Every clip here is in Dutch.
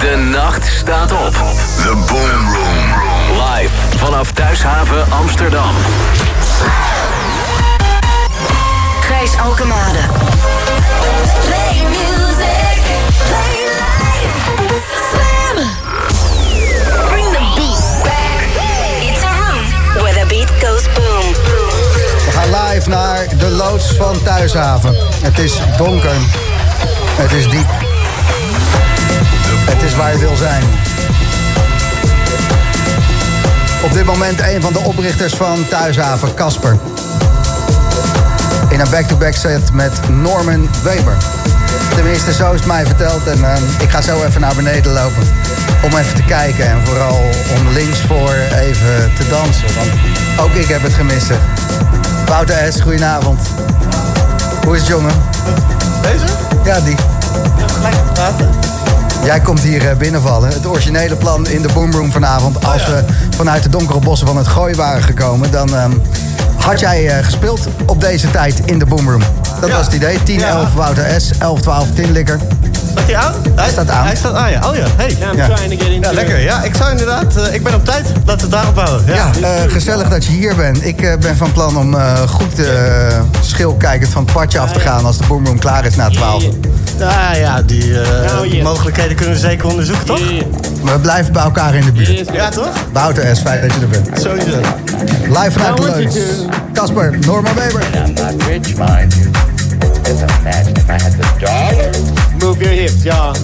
De nacht staat op. The Boom Room. Live vanaf Thuishaven Amsterdam. Gijs Alkemade. Play music. Play life. Slam. Bring the beat back. It's a room where the beat goes boom. We gaan live naar de loods van Thuishaven. Het is donker. Het is diep. Het is waar je wil zijn. Op dit moment een van de oprichters van Thuishaven, Casper. In een back-to-back set met Norman Weber. Tenminste, zo is het mij verteld. En eh, ik ga zo even naar beneden lopen. Om even te kijken. En vooral om links voor even te dansen. Want ook ik heb het gemist. Wouter S., goedenavond. Hoe is het, jongen? Deze? Ja, die. Gelijk praten. Jij komt hier eh, binnenvallen. Het originele plan in de Boomroom vanavond. Als Oh ja. we vanuit de donkere bossen van het gooi waren gekomen, dan ehm, had jij eh, gespeeld op deze tijd in de Boomroom. Dat Ja. was het idee. 10, Ja. 11 Wouter S, 11, 12 Tinlikker. Staat hij aan? Hij staat aan. Hij staat aan, ja. Oh ja, hey. Ja. Ja, lekker. Ja, ik zou inderdaad... eh, ik ben op tijd. Laten we het daarop houden. Ja. Ja, eh, gezellig dat je hier bent. Ik eh, ben van plan om eh, goed uh, schilkijkend van het padje af te gaan als de Boomroom klaar is na 12. Nou ja, die eh, Nou, yes. mogelijkheden kunnen we zeker onderzoeken, toch? Maar we blijven bij elkaar in de buurt. Ja, toch? Wouter S, fijn dat je er bent. Sowieso. Live vanuit de to- Casper, Norman Weber. I'm not rich, mind you. Just imagine if I had the dollars, Move your hips, y'all.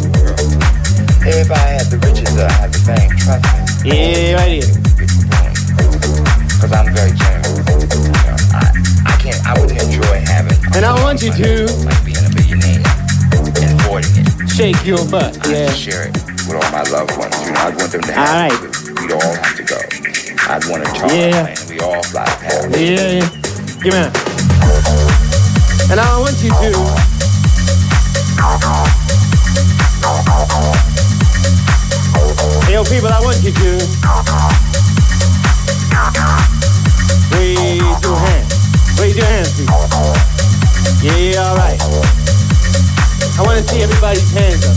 if I had the riches, uh, I had the fame, trust me. Yeah, right here. Because I'm very generous. You know, I, I can't, I wouldn't enjoy having. And I want you to Like being a millionaire and it. shake your butt. I Yeah. share it with all my loved ones. You know, I'd want them to have All it. right. but We'd all have to go. I'd want to charter Yeah. plane. We all fly Paris. Yeah, yeah. Give me that. And I want you to Yo, people, I want you to raise your hands. Raise your hands, people. Yeah, all right. I want to see everybody's hands up.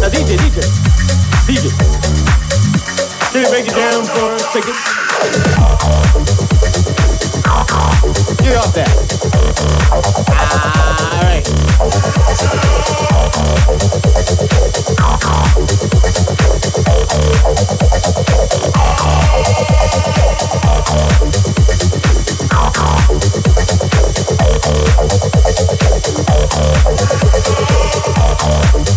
Now, DJ, DJ, DJ. Can you it down for second? Get off that. All right. Thank you.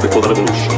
Before the revolution.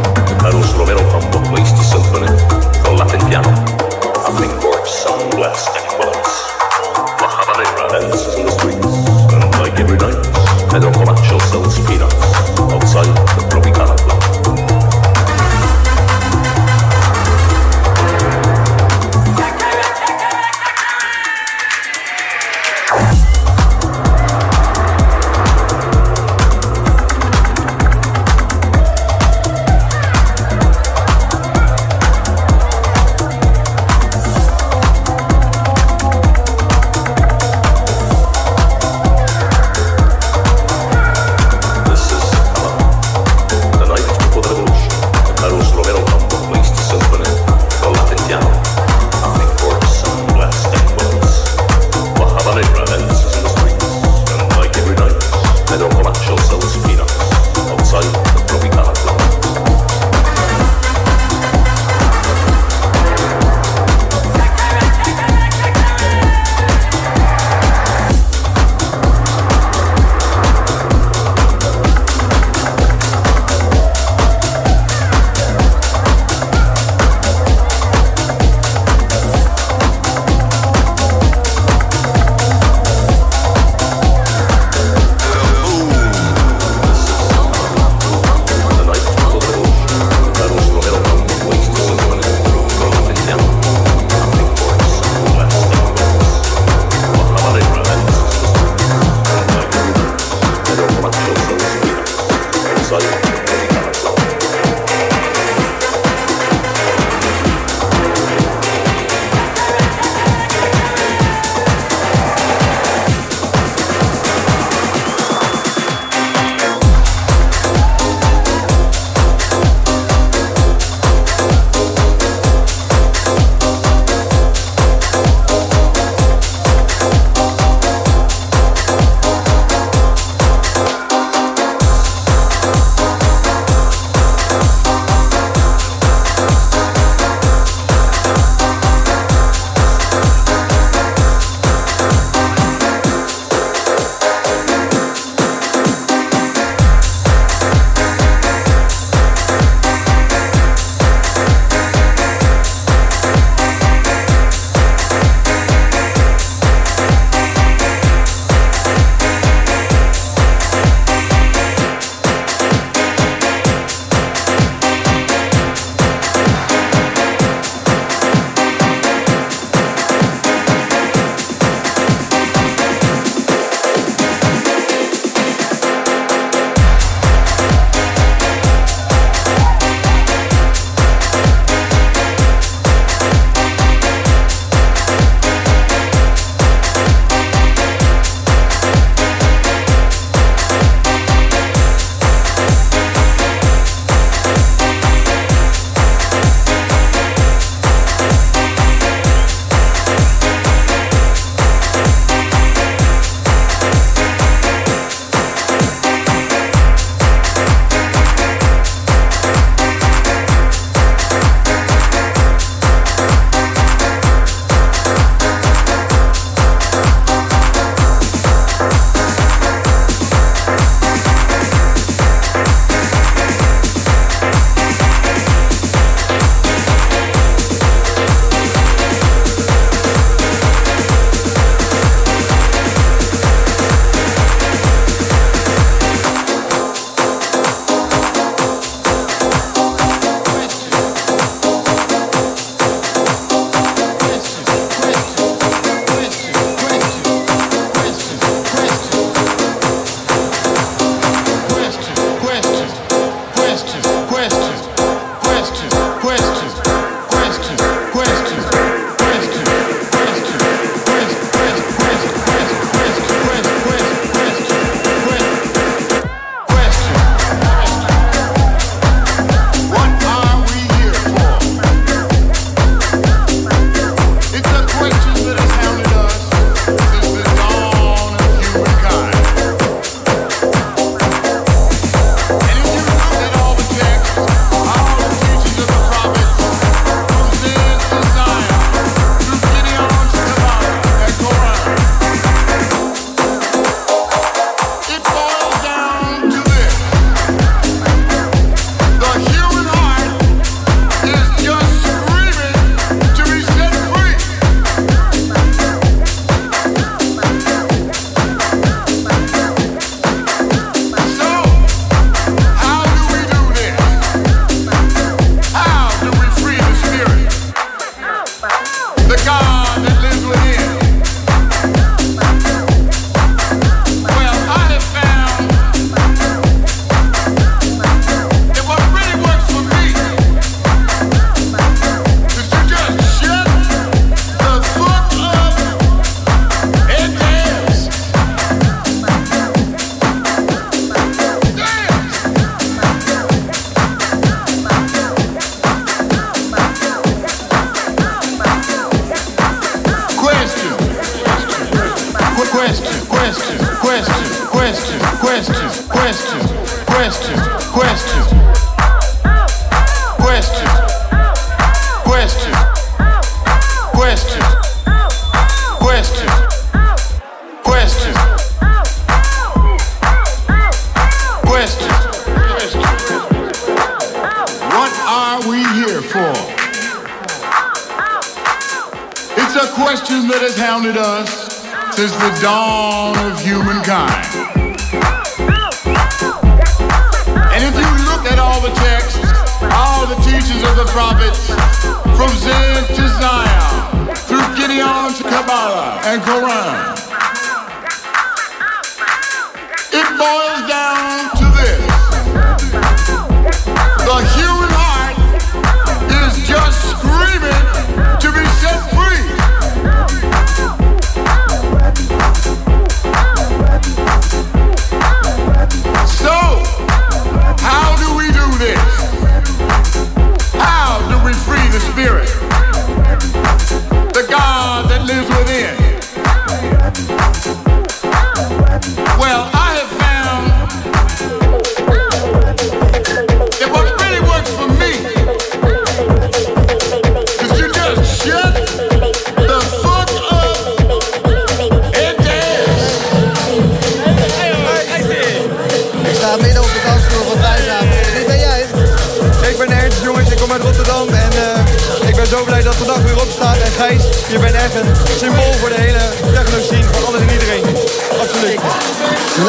Kabbalah and Quran,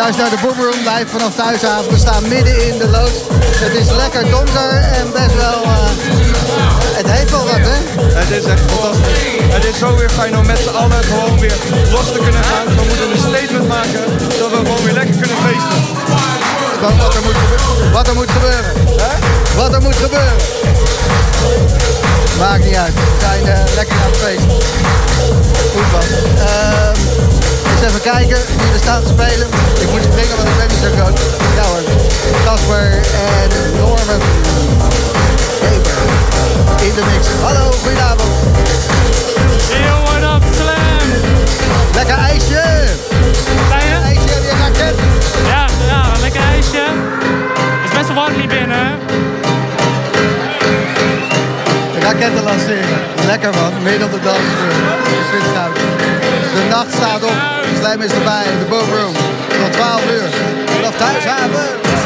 Luisteren naar de Boomroom live vanaf Thuisavond. We staan midden in de loods. Het is lekker donker en best wel... eh, het heeft wel wat, hè? Het is echt fantastisch. Het is zo weer fijn om met z'n allen gewoon weer los te kunnen gaan. We moeten een statement maken dat we gewoon weer lekker kunnen feesten. Wat, wat, er, moet gebeuren. wat er moet gebeuren. Wat er moet gebeuren. Maakt niet uit. We zijn eh, lekker aan het feesten. Goed man. Ehm, eens even kijken wie er staan te spelen. Ik moet springen, want ik ben niet zo groot. Ja hoor. Casper en Norman. Weber. In de mix. Hallo, goedenavond. Yo, what up, Slam? Lekker ijsje. Kleine? Ijsje, heb je raket? Ja, ja, lekker ijsje. Het is best wel warm hier binnen? Raketten lanceren. Lekker man, midden op de dansvloer. Ik vind het goud. De nacht staat op. Slam is erbij, de boomroom. Tot 12 uur. Vanaf thuishaven.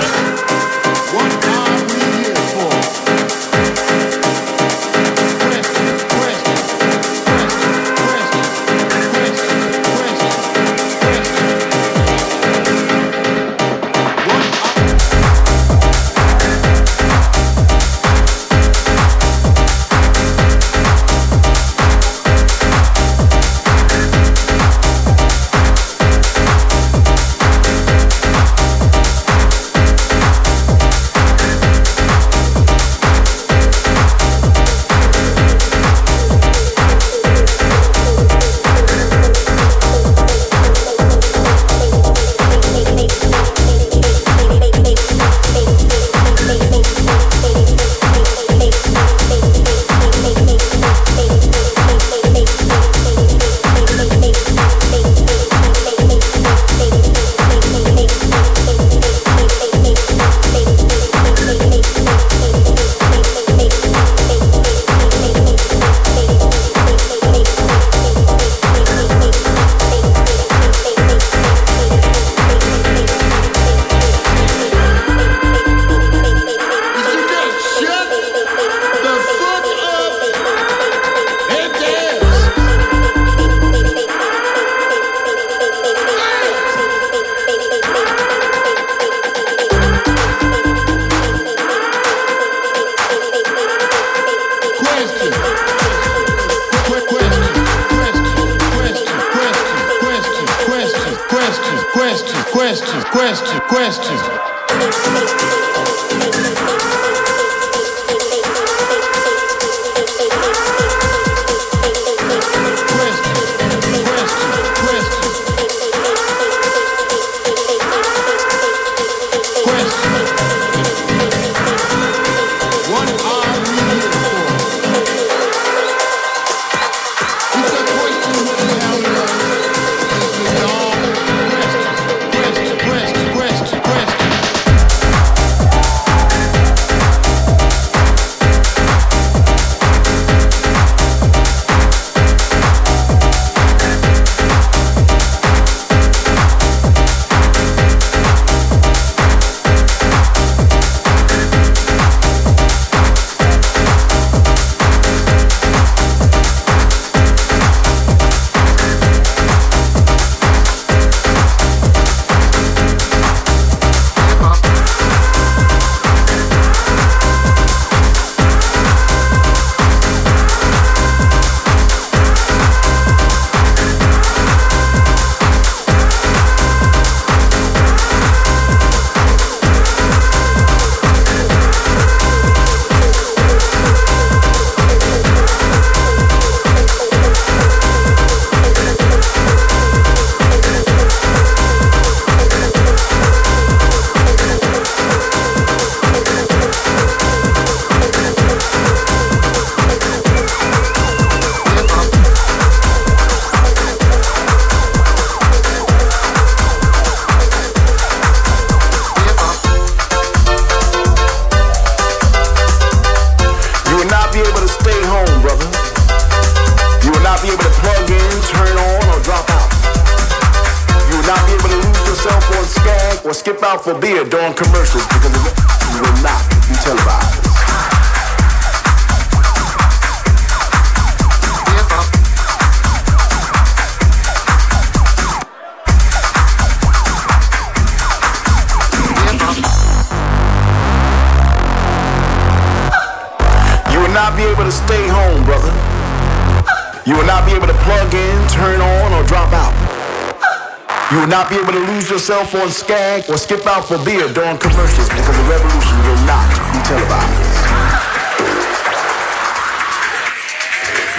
Yourself on Skag or skip out for beer during commercials because the revolution will not be televised.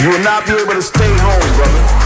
You will not be able to stay home, brother.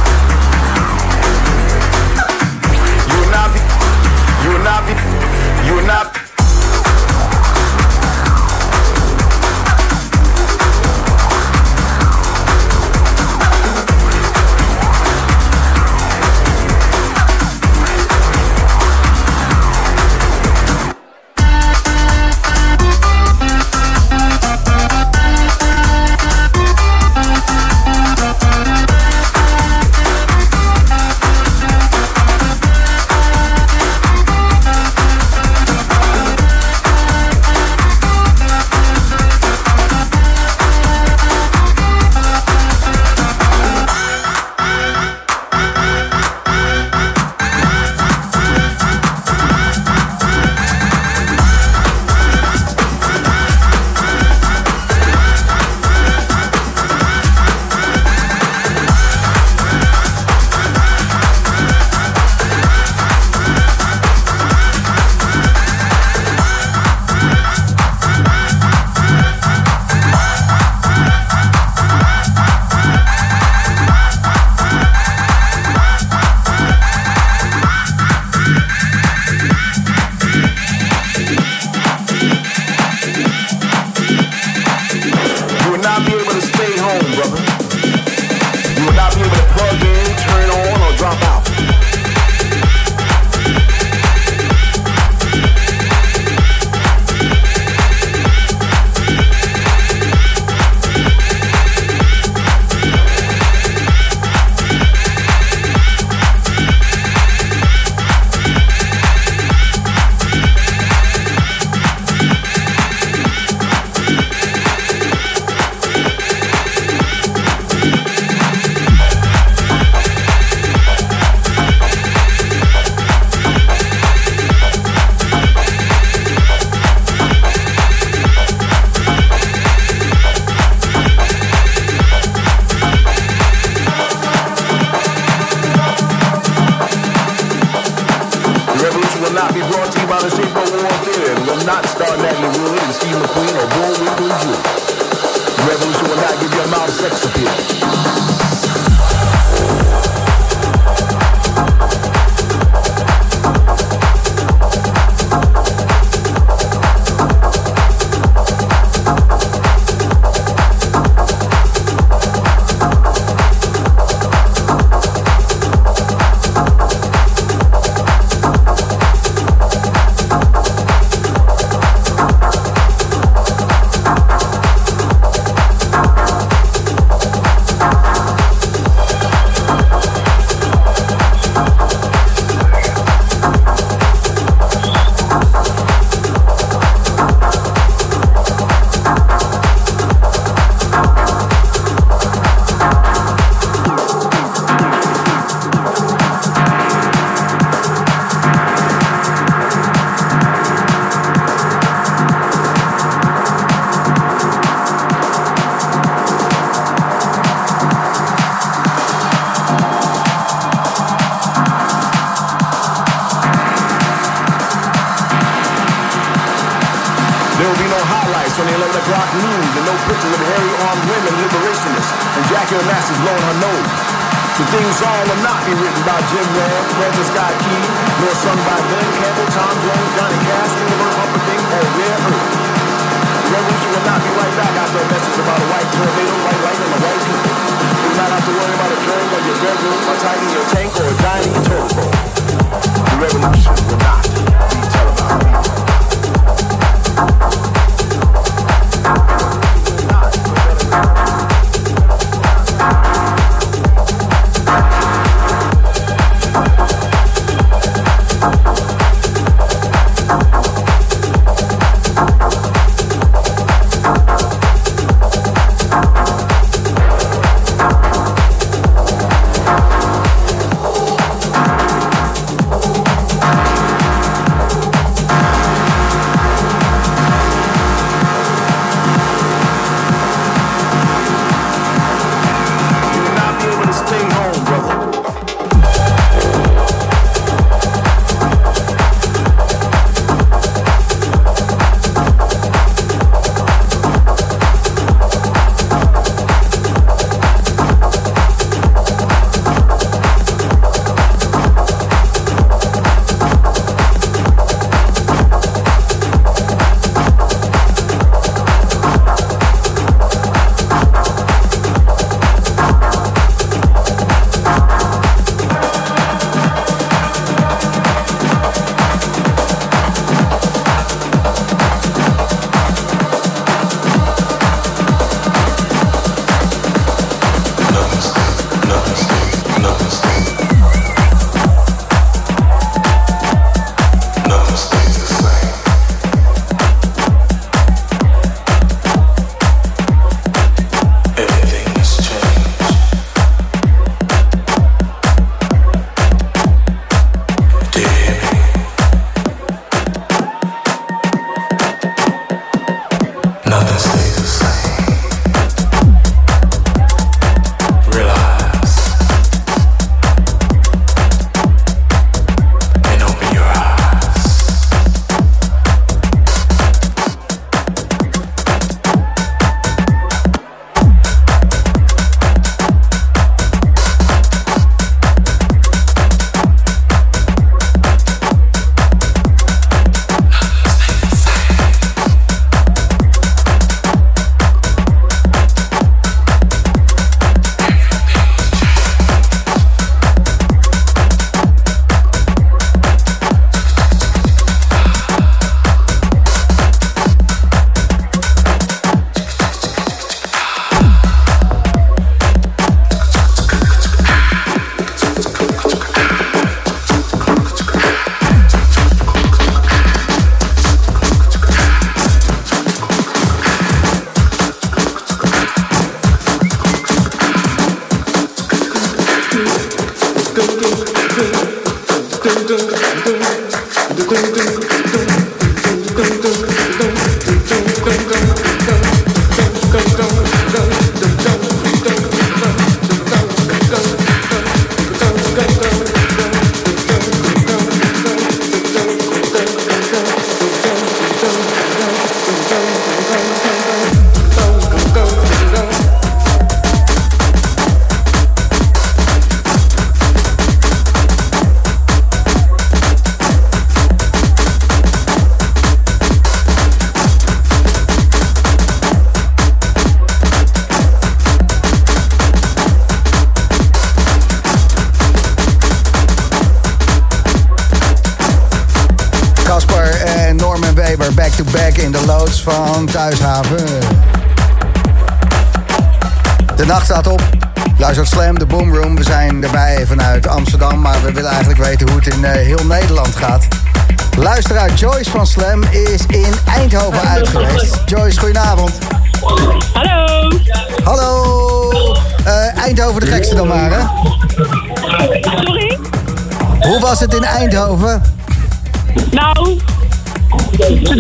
Highlights on the 11 o'clock news and no pictures of hairy armed women liberationists and Jackie Onassis blowing her nose. The things all will not be written by Jim Webb, Francis Scott Key, nor sung by Glenn Campbell, Tom Jones, Johnny Cash, Ingleberg Humperdinck, or Rare Earth. The revolution will not be right back after a message about a white tornado, white lightning, and white people. You will not have to worry about a germ on your bedroom, tight in your tank, or a your toilet. The revolution will not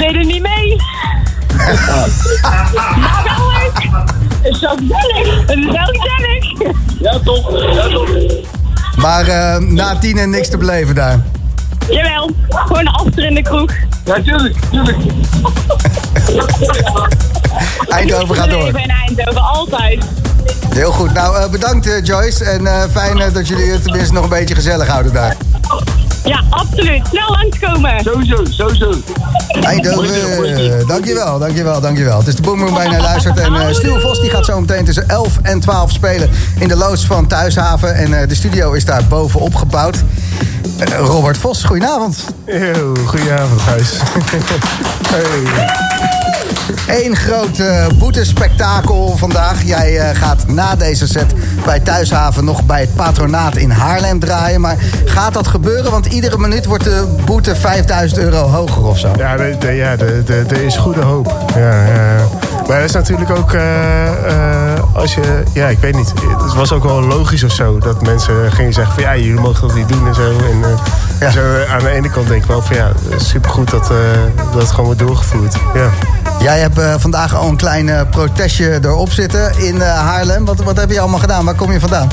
deden niet mee. maar wel leuk. Het is zo gezellig. Het is wel gezellig. Ja, toch. Ja, toch. Maar eh, na tien en niks te beleven daar. Jawel, gewoon achter in de kroeg. Ja, tuurlijk, tuurlijk. Eindhoven gaat door. Ik ben Eindhoven, altijd. Heel goed. Nou, eh, bedankt eh, Joyce. En eh, fijn dat jullie het tenminste nog een beetje gezellig houden daar. Ja, absoluut. Snel langskomen. Sowieso, sowieso. Eindhoven. Dankjewel, dankjewel, dankjewel. Het is de Boomroom bijna luistert. En eh Stuur Vos die gaat zo meteen tussen 11 en 12 spelen in de loods van Thuishaven. En eh, de studio is daar bovenop gebouwd. Eh, Robert Vos, goedenavond. Yo, goedenavond, Gijs. hey. Eén groot eh, boetespektakel vandaag. Jij eh, gaat na deze set bij Thuishaven nog bij het patronaat in Haarlem draaien. Maar gaat dat gebeuren? Want iedere minuut wordt de boete 5000 euro hoger of zo. Ja, de- ja er is goede hoop. Ja, ja. Maar dat is natuurlijk ook, eh, eh, als je, ja, ik weet niet. Het was ook wel logisch of zo dat mensen gingen zeggen van ja, jullie mogen dat niet doen en zo. En eh, zo, eh, aan de ene kant denk ik wel van ja, supergoed dat, dat het gewoon wordt doorgevoerd. Ja. Jij hebt vandaag al een klein protestje erop zitten in Haarlem. Wat, wat heb je allemaal gedaan? Waar kom je vandaan?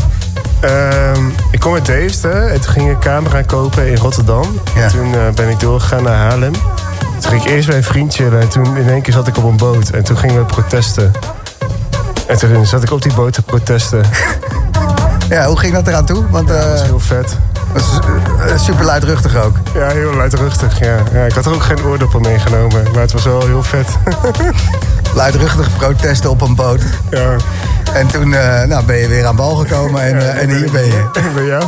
Ehm, ik kom uit Deventer en toen ging ik een camera kopen in Rotterdam. En toen ben ik doorgegaan naar Haarlem. Toen ging ik eerst bij een vriend chillen en toen in één keer zat ik op een boot. En toen gingen we protesten. En toen zat ik op die boot te protesten. Ja, hoe ging dat eraan toe? Want, dat was heel vet. Dat is eh, super luidruchtig ook. Ja, heel luidruchtig, ja. ja. Ik had er ook geen oordoppen meegenomen, maar het was wel heel vet. Luidruchtige protesten op een boot. Ja. En toen eh, nou, ben je weer aan wal gekomen en, eh, en hier ben je. Bij jou?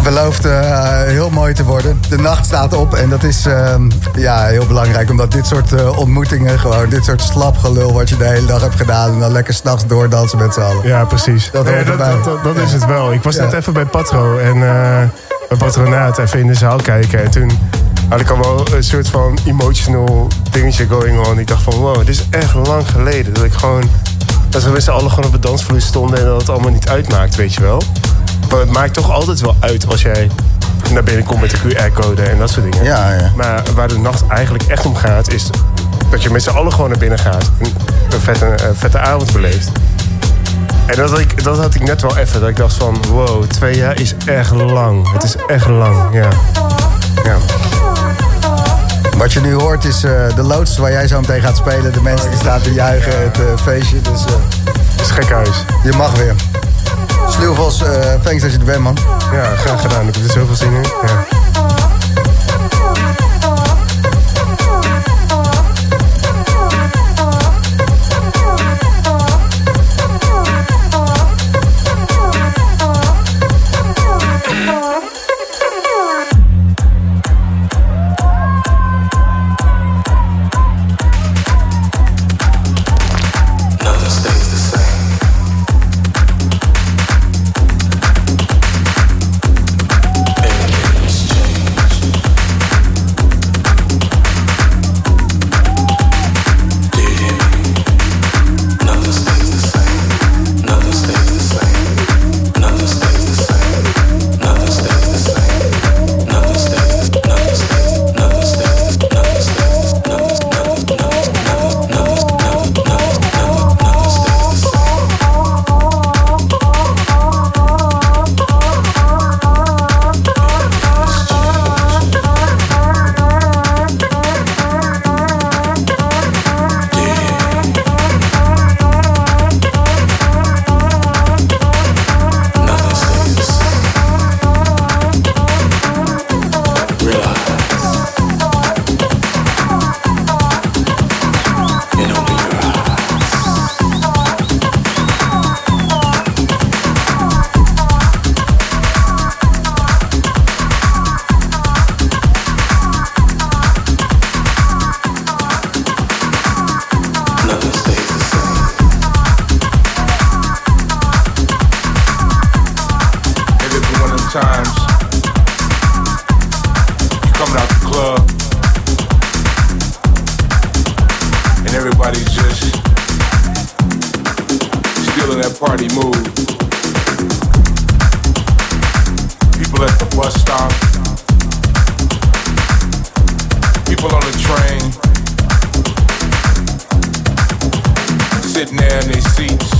Het belooft eh, heel mooi te worden. De nacht staat op en dat is eh, ja, heel belangrijk. Omdat dit soort eh, ontmoetingen, gewoon dit soort slapgelul... wat je de hele dag hebt gedaan... en dan lekker s'nachts doordansen met z'n allen. Ja, precies. Dat Nee, dat, is het wel. Ik was Ja. net even bij Patro en eh bij Patronaat even in de zaal kijken. En toen had ik al wel een soort van emotional dingetje going on. Ik dacht van wow, dit is echt lang geleden. Dat ik gewoon, dat we met z'n allen gewoon op de dansvloer stonden en dat het allemaal niet uitmaakt, weet je wel. Maar het maakt toch altijd wel uit als jij naar binnen komt met de QR-code en dat soort dingen. Ja, ja. Maar waar de nacht eigenlijk echt om gaat, is dat je met z'n allen gewoon naar binnen gaat. En een vette, een vette avond beleeft. En dat had, ik, dat had ik net wel even. Dat ik dacht van, wow, twee jaar is echt lang. Het is echt lang, ja. ja. Wat je nu hoort is eh, de loods waar jij zo meteen gaat spelen. De mensen die staan te juichen, het eh, feestje. Dus eh, Het is gek huis. je mag weer. Eh thanks dat je er bent, man. Ja, graag gedaan. Ik heb er zoveel zin in. bus stop, people on the train, sitting there in their seats.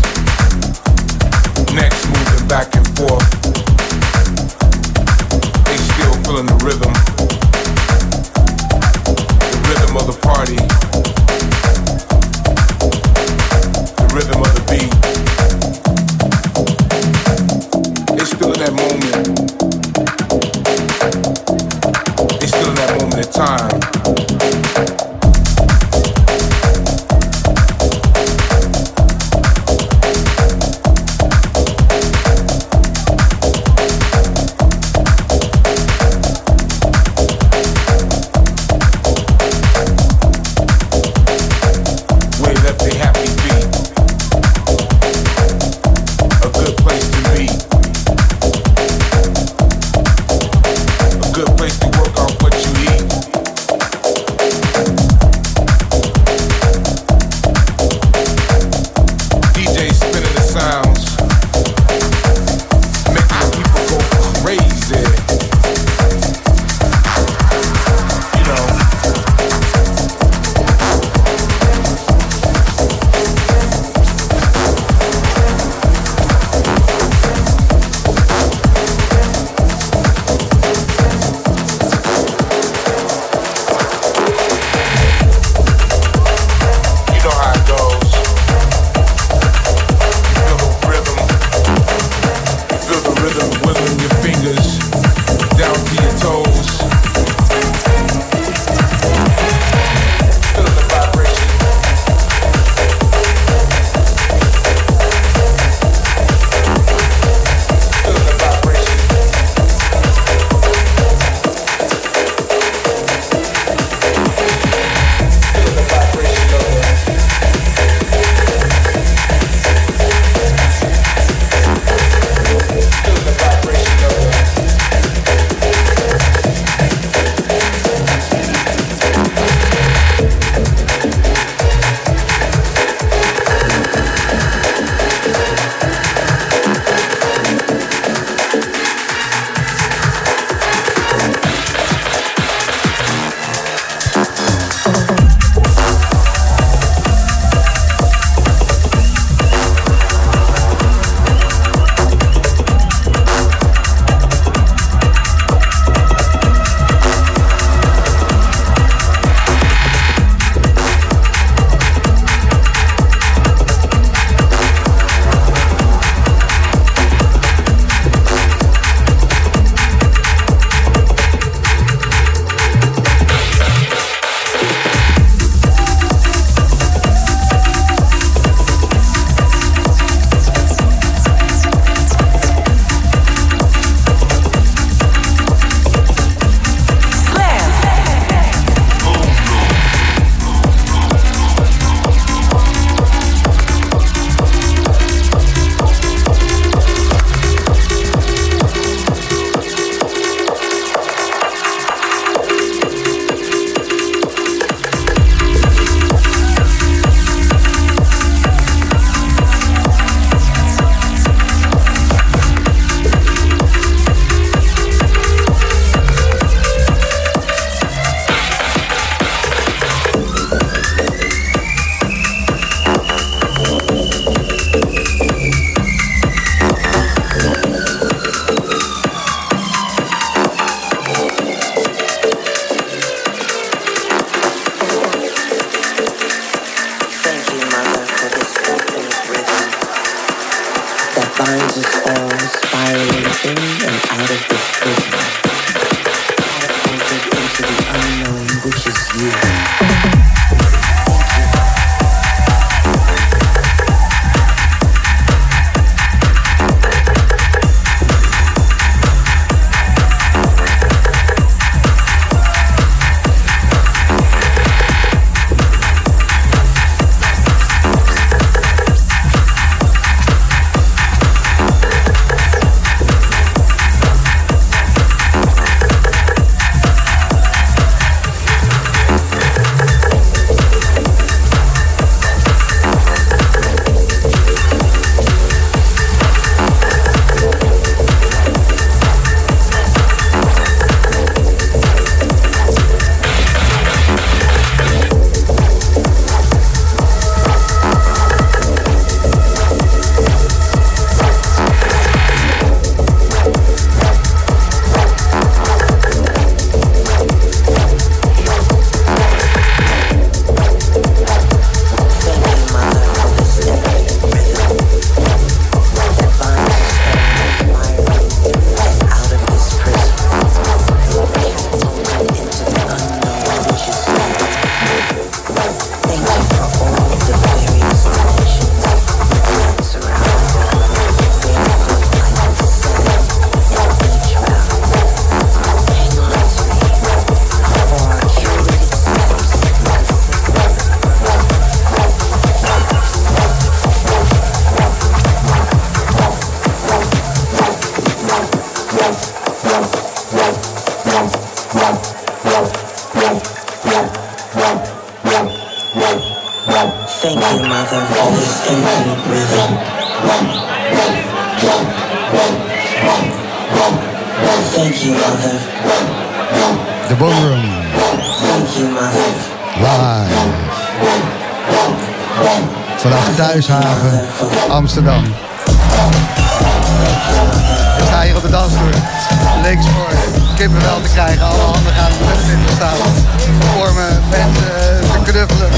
trappelen,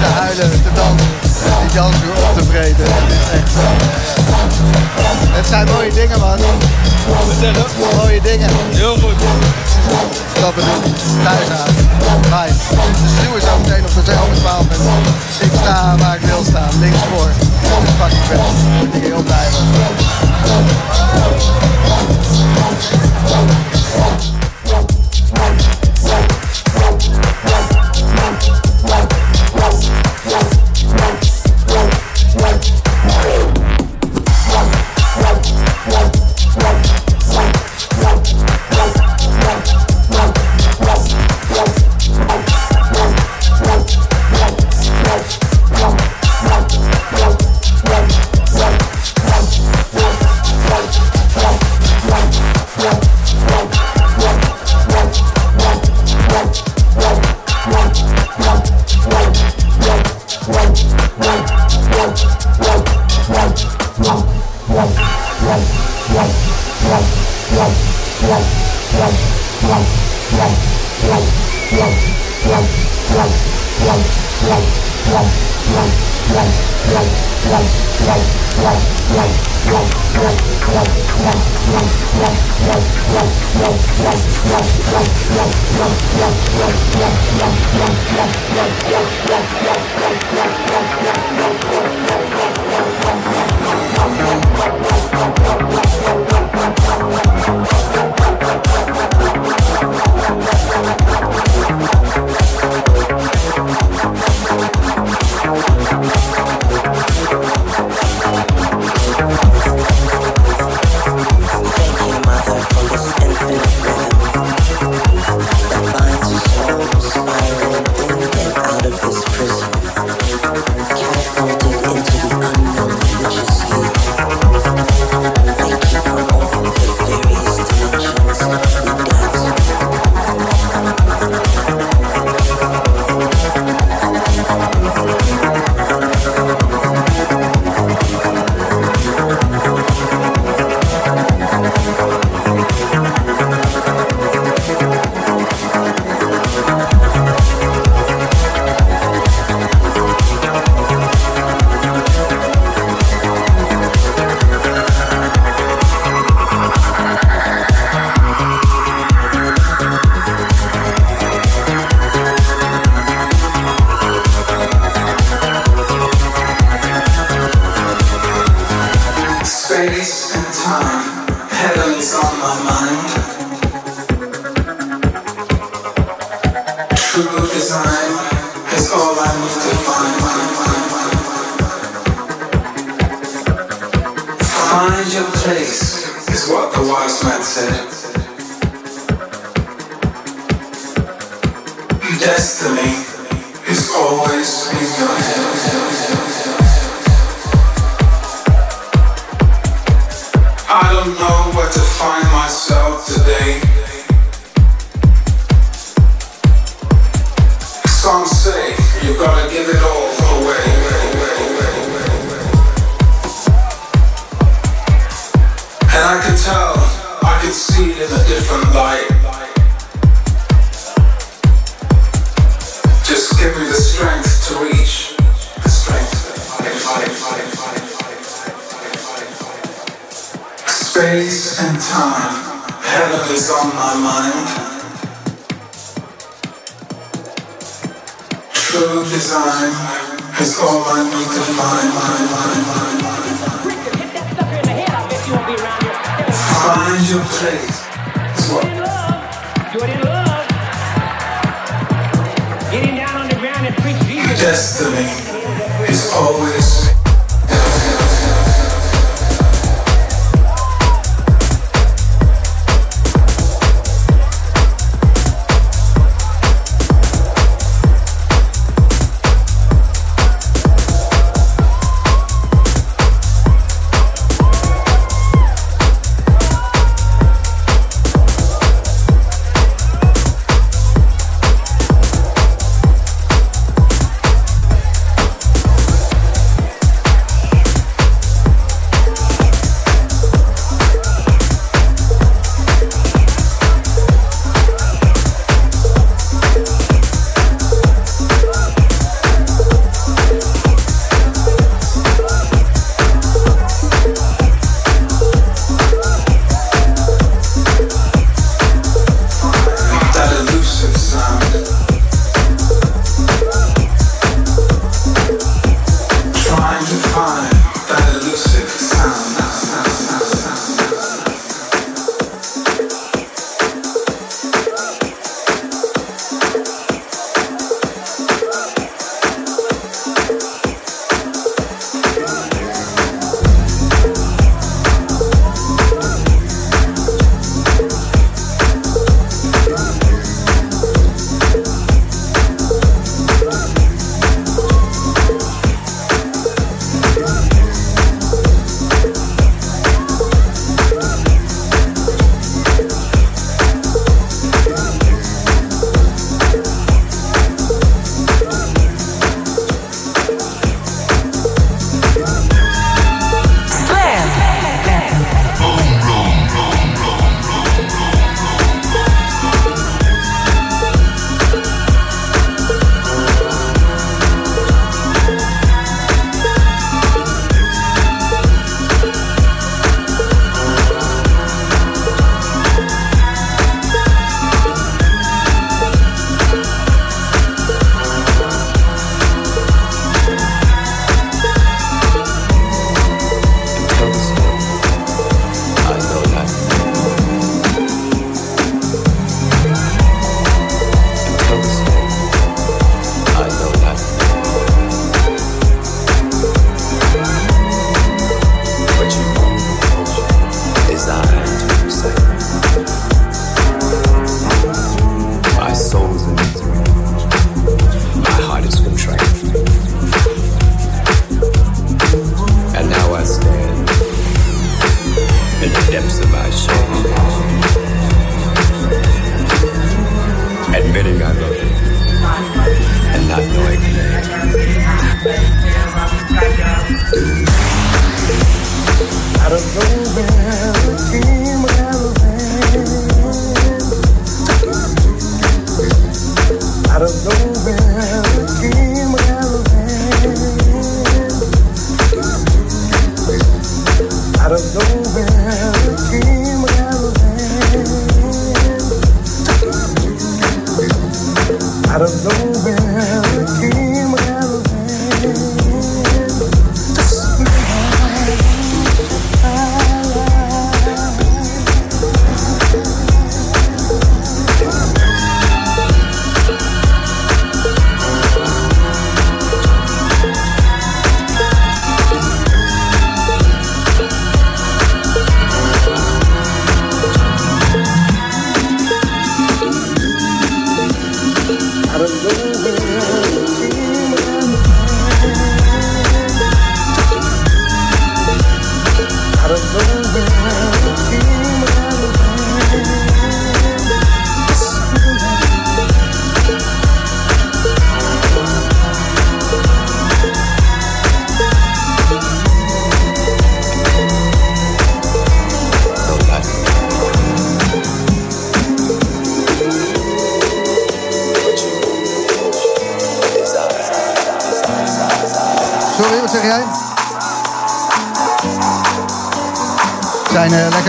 te huilen, te dansen. Die dansen weer op te vreten. Het zijn mooie dingen, man. Mooie dingen. Heel goed. Dat bedoel ik. Thuis aan. Nice. De stuw is ook meteen op de zelfde bepaald moment. Ik sta waar ik wil staan. Links voor. Dat is fucking vet. Moet ik heel blij was.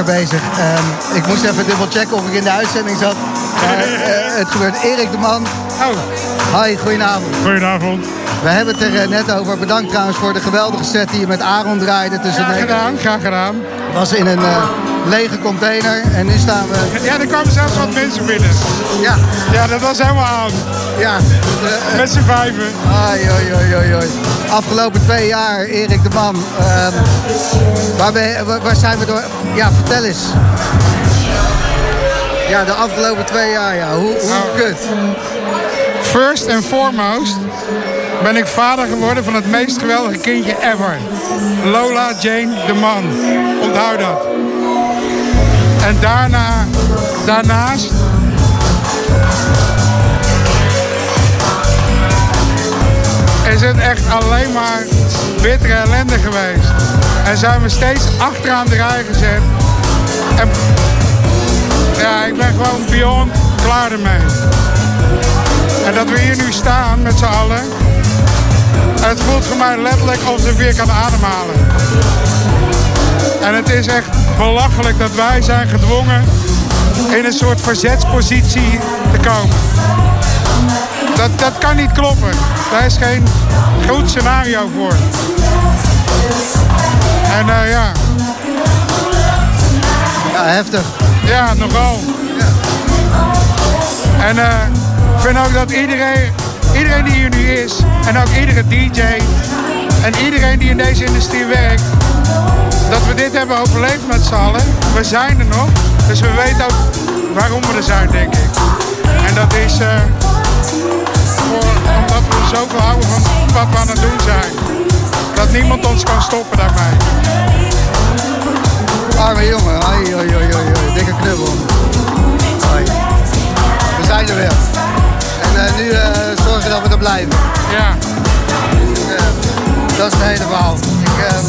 Lekker bezig. Ehm, ik moest even dubbel checken of ik in de uitzending zat. Maar, eh, het gebeurt. Erik de Man. Oh. Hi, goedenavond. Goedenavond. We hebben het er eh, net over. Bedankt trouwens voor de geweldige set die je met Aaron draaide. Tussen Graag gedaan, graag gedaan. was in een eh, lege container. En nu staan we... Ja, er kwamen zelfs wat mensen binnen. Ja. Ja, dat was helemaal aan. Ja. Met z'n vijven. Ai, oi, oi, oi, oi. Afgelopen twee jaar, Erik de Man. ehm, waar, ben- waar, waar zijn we door... Ja, vertel eens. Ja, de afgelopen twee jaar, ja. Hoe, hoe Nou. kut? First and foremost ben ik vader geworden van het meest geweldige kindje ever. Lola Jane de Man. Onthoud dat. En daarna, daarnaast... Is het echt alleen maar bittere ellende geweest. En zijn we steeds achteraan de rij gezet. En ja, ik ben gewoon beyond klaar ermee. En dat we hier nu staan met z'n allen. Het voelt voor mij letterlijk alsof ik weer kan ademhalen. En het is echt belachelijk dat wij zijn gedwongen in een soort verzetspositie te komen. Dat, dat kan niet kloppen. Daar is geen goed scenario voor. En eh, ja. Ja, heftig. Ja, nogal. En eh, ik vind ook dat iedereen, iedereen die hier nu is, en ook iedere DJ, en iedereen die in deze industrie werkt, dat we dit hebben overleefd met z'n allen. We zijn er nog, dus we weten ook waarom we er zijn, denk ik. En dat is eh, voor, omdat we zoveel houden van wat we aan het doen zijn. Dat niemand ons kan stoppen daarmee. Arme jongen. Ai. Dikke knubbel. Ai. We zijn er weer. En eh, nu eh, zorgen dat we er blijven. Ja. Eh, dat is het hele verhaal. Ik, ehm,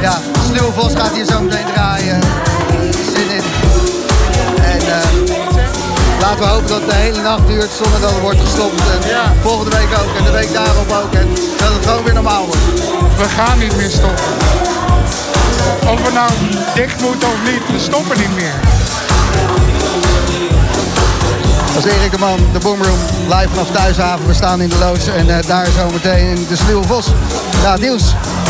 ja, Sluwe Vos gaat hier zo meteen draaien. Zin in. En laten we hopen dat het de hele nacht duurt zonder dat er wordt gestopt. En volgende week ook en de week daarop ook. En dat het gewoon weer normaal wordt. We gaan niet meer stoppen. Of we nou dicht moeten of niet, we stoppen niet meer. Dat is Erik de Man, de Boomroom, live vanaf Thuishaven. We staan in de loods en eh, daar zometeen in de Sluwe Vos. Ja, nieuws.